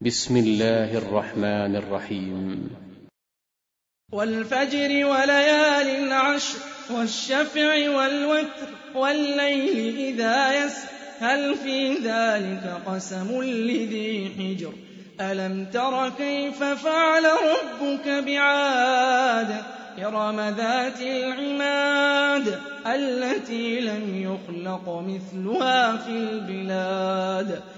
بسم الله الرحمن الرحيم. والفجر وليال عشر والشفع والوتر والليل إذا يسر هل في ذلك قسم لذي حجر؟ ألم تر كيف فعل ربك بعاد؟ إرم ذات العماد التي لم يخلق مثلها في البلاد.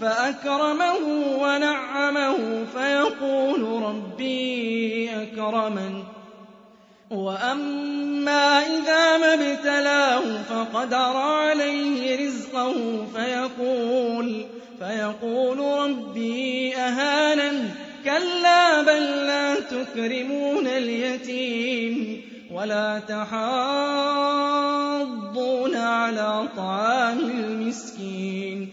فأكرمه ونعمه فيقول ربي أكرمن. وأما إذا ما ابتلاه فقدر عليه رزقه فيقول فيقول ربي أهانن. كلا بل لا تكرمون اليتيم ولا تحاضون على طعام المسكين.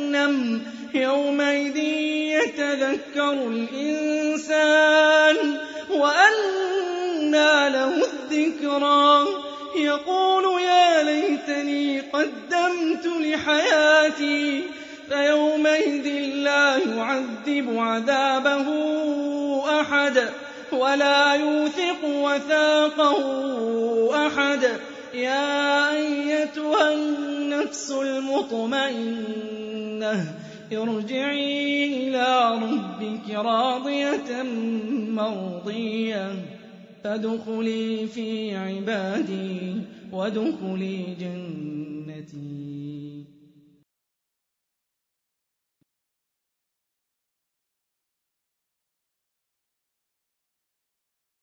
يتذكر الإنسان وأنى له الذكرى. يقول يا ليتني قدمت لحياتي فيومئذ لا يعذب عذابه أحد ولا يوثق وثاقه أحد. يا أيتها النفس المطمئنة ارجعي إلى ربك راضية مرضية. فادخلي في عبادي وادخلي جنتي